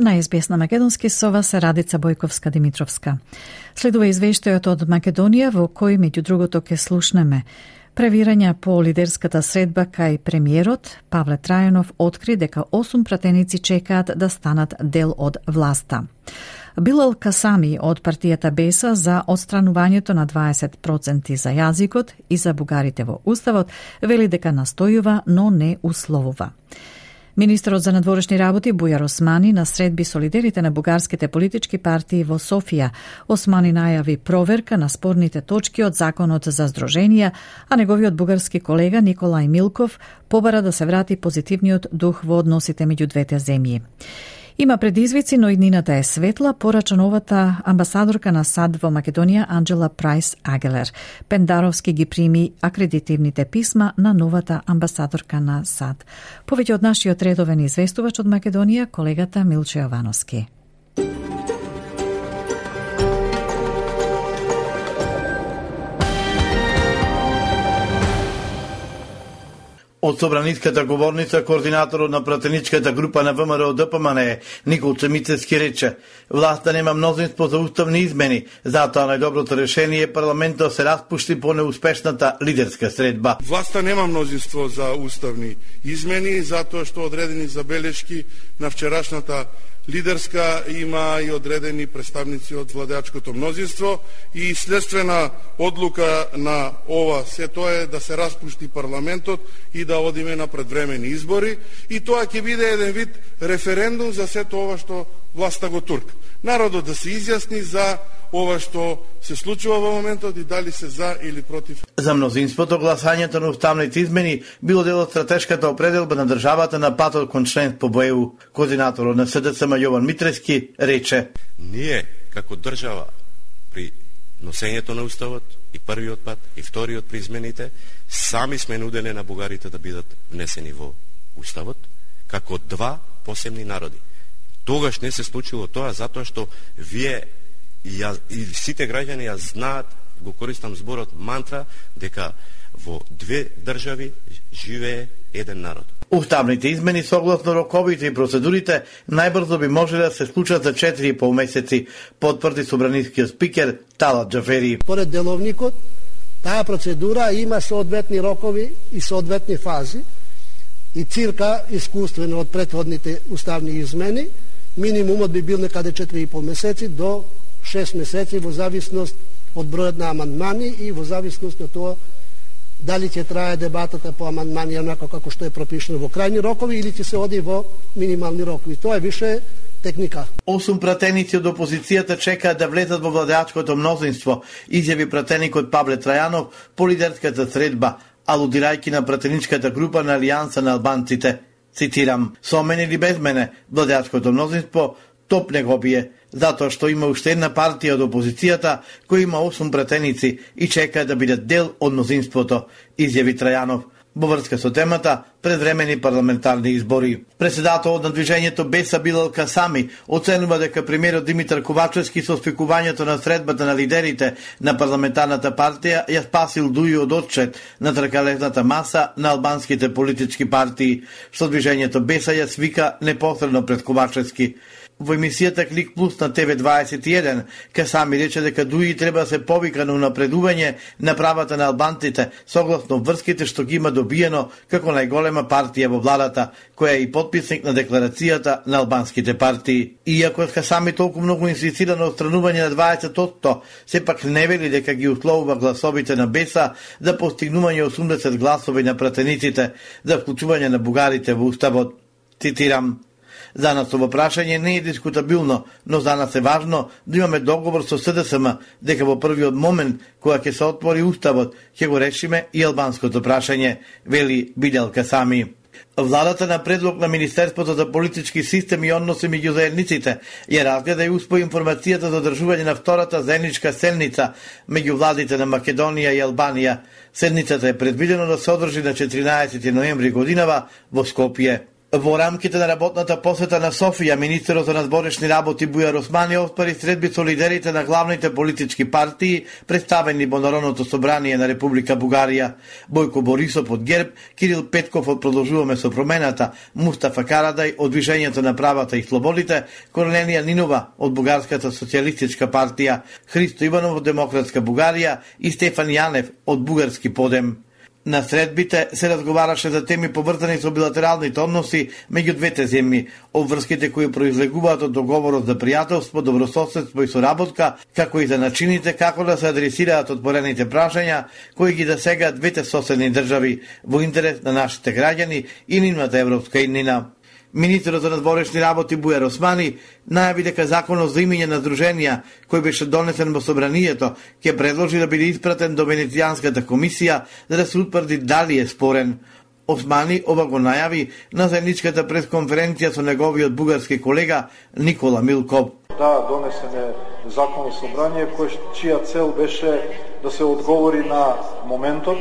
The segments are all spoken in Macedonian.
На СБС на Македонски со вас е Радица Бојковска Димитровска. Следува извештајот од Македонија во кој меѓу другото ке слушнеме Превирања по лидерската средба кај премиерот Павле Трајанов откри дека 8 пратеници чекаат да станат дел од власта. Билал Касами од партијата Беса за отстранувањето на 20% за јазикот и за бугарите во Уставот вели дека настојува, но не условува. Министерот за надворешни работи Бујар Османи на средби со лидерите на бугарските политички партии во Софија. Османи најави проверка на спорните точки од Законот за здруженија, а неговиот бугарски колега Николај Милков побара да се врати позитивниот дух во односите меѓу двете земји. Има предизвици, но иднината е светла, порача новата амбасадорка на САД во Македонија Анджела Прайс Агелер. Пендаровски ги прими акредитивните писма на новата амбасадорка на САД. Повеќе од нашиот редовен известувач од Македонија, колегата Милче Јовановски. Од собраниската говорница, координаторот на пратеничката група на ВМРО ДПМН Никол Чемицески рече власта нема мнозинство за уставни измени, затоа најдоброто решение е парламентот се распушти по неуспешната лидерска средба. Власта нема мнозинство за уставни измени, затоа што одредени забелешки на вчерашната лидерска има и одредени представници од владеачкото мнозинство и следствена одлука на ова се тоа е да се распушти парламентот и да одиме на предвремени избори и тоа ќе биде еден вид референдум за сето ова што власта го турка. Народот да се изјасни за ова што се случува во моментот и дали се за или против. За мнозинството гласањето на уставните измени било дел од стратешката определба на државата на патот кон членство во ЕУ. Координаторот на СДЦМ Јован Митрески рече: Ние како држава при носењето на уставот и првиот пат и вториот при измените сами сме нудени на бугарите да бидат внесени во уставот како два посебни народи. Тогаш не се случило тоа затоа што вие и, ја, и сите граѓани ја знаат, го користам зборот мантра, дека во две држави живее еден народ. Уставните измени согласно роковите и процедурите најбрзо би можеле да се случат за 4,5 месеци, потврди собранискиот спикер Тала Джафери. Поред деловникот, таа процедура има соодветни рокови и соодветни фази и цирка искуствено од претходните уставни измени, минимумот би бил некаде 4,5 месеци до 6 месеци во зависност од бројот на амандмани и во зависност од тоа дали ќе трае дебатата по амандмани онако како што е пропишено во крајни рокови или ќе се оди во минимални рокови. Тоа е више техника. Осум пратеници од опозицијата чекаат да влезат во владеачкото мнозинство, изјави пратеникот Павле Трајанов по лидерската средба, алудирајќи на пратеничката група на Алијанса на албанците. Цитирам, со мене или без мене, владеачкото мнозинство топ не го бие, затоа што има уште една партија од опозицијата која има 8 пратеници и чека да биде дел од мнозинството, изјави Трајанов во врска со темата предвремени парламентарни избори. Председателот на движењето Беса Билал Касами оценува дека премиерот Димитар Ковачевски со спекувањето на средбата на лидерите на парламентарната партија ја спасил Дуј од отчет на тркалезната маса на албанските политички партии, што движењето Беса ја свика непосредно пред Ковачевски. Во емисијата Клик Плюс на ТВ21, Касами рече дека Дуи треба да се повика на унапредување на правата на албанците согласно врските што ги има добиено како најголема партија во владата, која е и подписник на декларацијата на албанските партии. Иако Касами толку многу инсистира на отстранување на 20%, сепак не вели дека ги условува гласовите на Беса за постигнување 80 гласови на пратениците за вклучување на бугарите во уставот. Цитирам, За нас ово прашање не е дискутабилно, но за нас е важно да имаме договор со СДСМ дека во првиот момент кога ќе се отвори уставот ќе го решиме и албанското прашање, вели Биделка Сами. Владата на предлог на Министерството за политички систем и односи меѓу заедниците ја разгледа и успо информацијата за одржување на втората заедничка селница меѓу владите на Македонија и Албанија. Седницата е предвидено да се одржи на 14 ноември годинава во Скопје. Во рамките на работната посета на Софија, министерот за надборешни работи Бујар Османи оспари средби со лидерите на главните политички партии представени во Народното собрание на Република Бугарија. Бојко Борисов од ГЕРБ, Кирил Петков од Продолжуваме со промената, Мустафа Карадај од Движењето на правата и слободите, Корнелија Нинова од Бугарската социјалистичка партија, Христо Иванов од Демократска Бугарија и Стефан Јанев од Бугарски подем. На средбите се разговараше за теми поврзани со билатералните односи меѓу двете земји, обврските кои произлегуваат од договорот за пријателство, добрососедство и соработка, како и за начините како да се адресираат отворените прашања кои ги засегаат двете соседни држави во интерес на нашите граѓани и нивната европска иднина. Министерот за надворешни работи Бујар Османи најави дека законот за имење на здруженија кој беше донесен во собранието ќе предложи да биде испратен до Венецијанската комисија за да се утврди дали е спорен. Османи ова го најави на заедничката пресконференција со неговиот бугарски колега Никола Милков. Да, донесен е закон собрание кој чија цел беше да се одговори на моментот,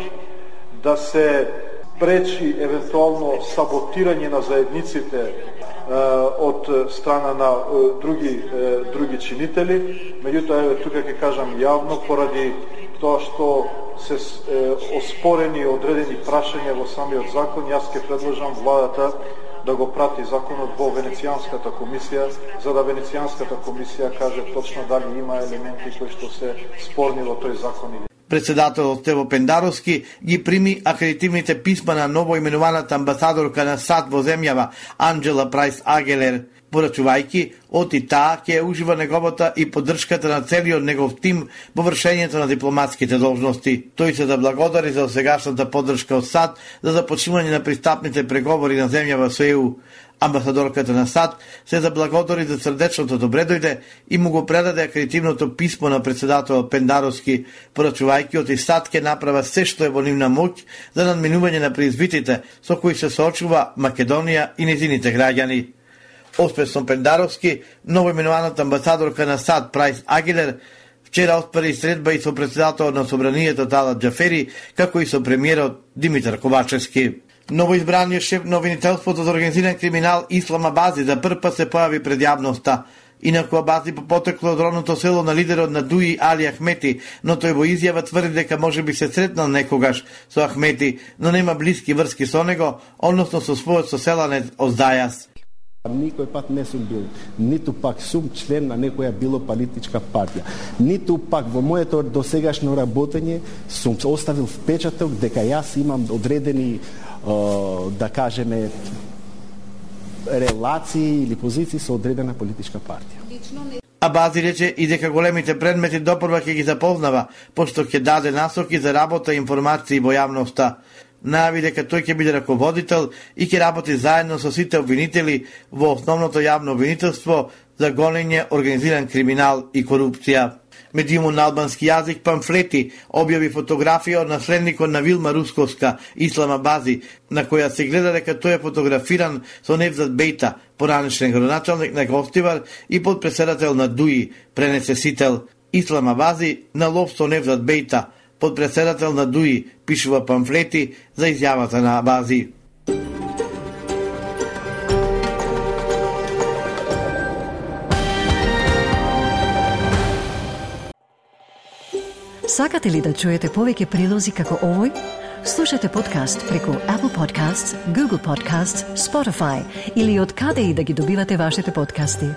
да се пречи евентуално саботирање на заедниците од страна на други други чинители, меѓутоа еве тука ќе кажам јавно поради тоа што се оспорени одредени прашања во самиот закон, јас ќе предложам владата да го прати законот во Венецијанската комисија, за да Венецијанската комисија каже точно дали има елементи кои што се спорни во тој закон или Председателот Тево Пендаровски ги прими акредитивните писма на новоименуваната амбасадорка на САД во земјава Анджела Прайс Агелер, порачувајќи од и таа ќе ужива неговата и поддршката на целиот негов тим во вршењето на дипломатските должности. Тој се да благодари за сегашната поддршка од САД за започнување на пристапните преговори на земјава со ЕУ. Амбасадорката на САД се да заблагодари за срдечното добре дојде и му го предаде акредитивното писмо на председател Пендаровски, порачувајќи од и САД ке направа се што е во нивна моќ за надминување на преизвитите со кои се соочува Македонија и незините граѓани. Оспесно Пендаровски, новоименуваната амбасадорка на САД Прайс Агилер, вчера оспари средба и со председател на собранието Талат Джафери, како и со премиерот Димитар Ковачевски. Новоизбраниот шеф на обвинителството за организиран криминал Ислама Бази за прв пат се појави пред јавноста. Инаку Абази по потекло од родното село на лидерот на Дуи Али Ахмети, но тој во изјава тврди дека може би се сретнал некогаш со Ахмети, но нема блиски врски со него, односно со својот соселанец Оздајас. Никој пат не сум бил, ниту пак сум член на некоја било политичка партија. Ниту пак во моето досегашно работење сум оставил впечаток дека јас имам одредени да кажеме релации или позиции со одредена политичка партија. А Бази рече и дека големите предмети допрва ќе ги запознава, пошто ќе даде насоки за работа и информации во јавноста. Најави дека тој ќе биде раководител и ќе работи заедно со сите обвинители во основното јавно обвинителство за гонење организиран криминал и корупција. Медиумот на албански јазик памфлети објави фотографија од наследникот на Вилма Русковска, Ислама Бази, на која се гледа дека тој е фотографиран со Невзат Бејта, поранешен градоначалник на Гостивар и подпредседател на ДУИ, пренесе сител Ислама Бази на лов со Невзат Бејта, подпредседател на ДУИ, пишува памфлети за изјавата на Бази. Сакате ли да чуете повеќе прилози како овој? Слушате подкаст преку Apple Podcasts, Google Podcasts, Spotify или од каде и да ги добивате вашите подкасти.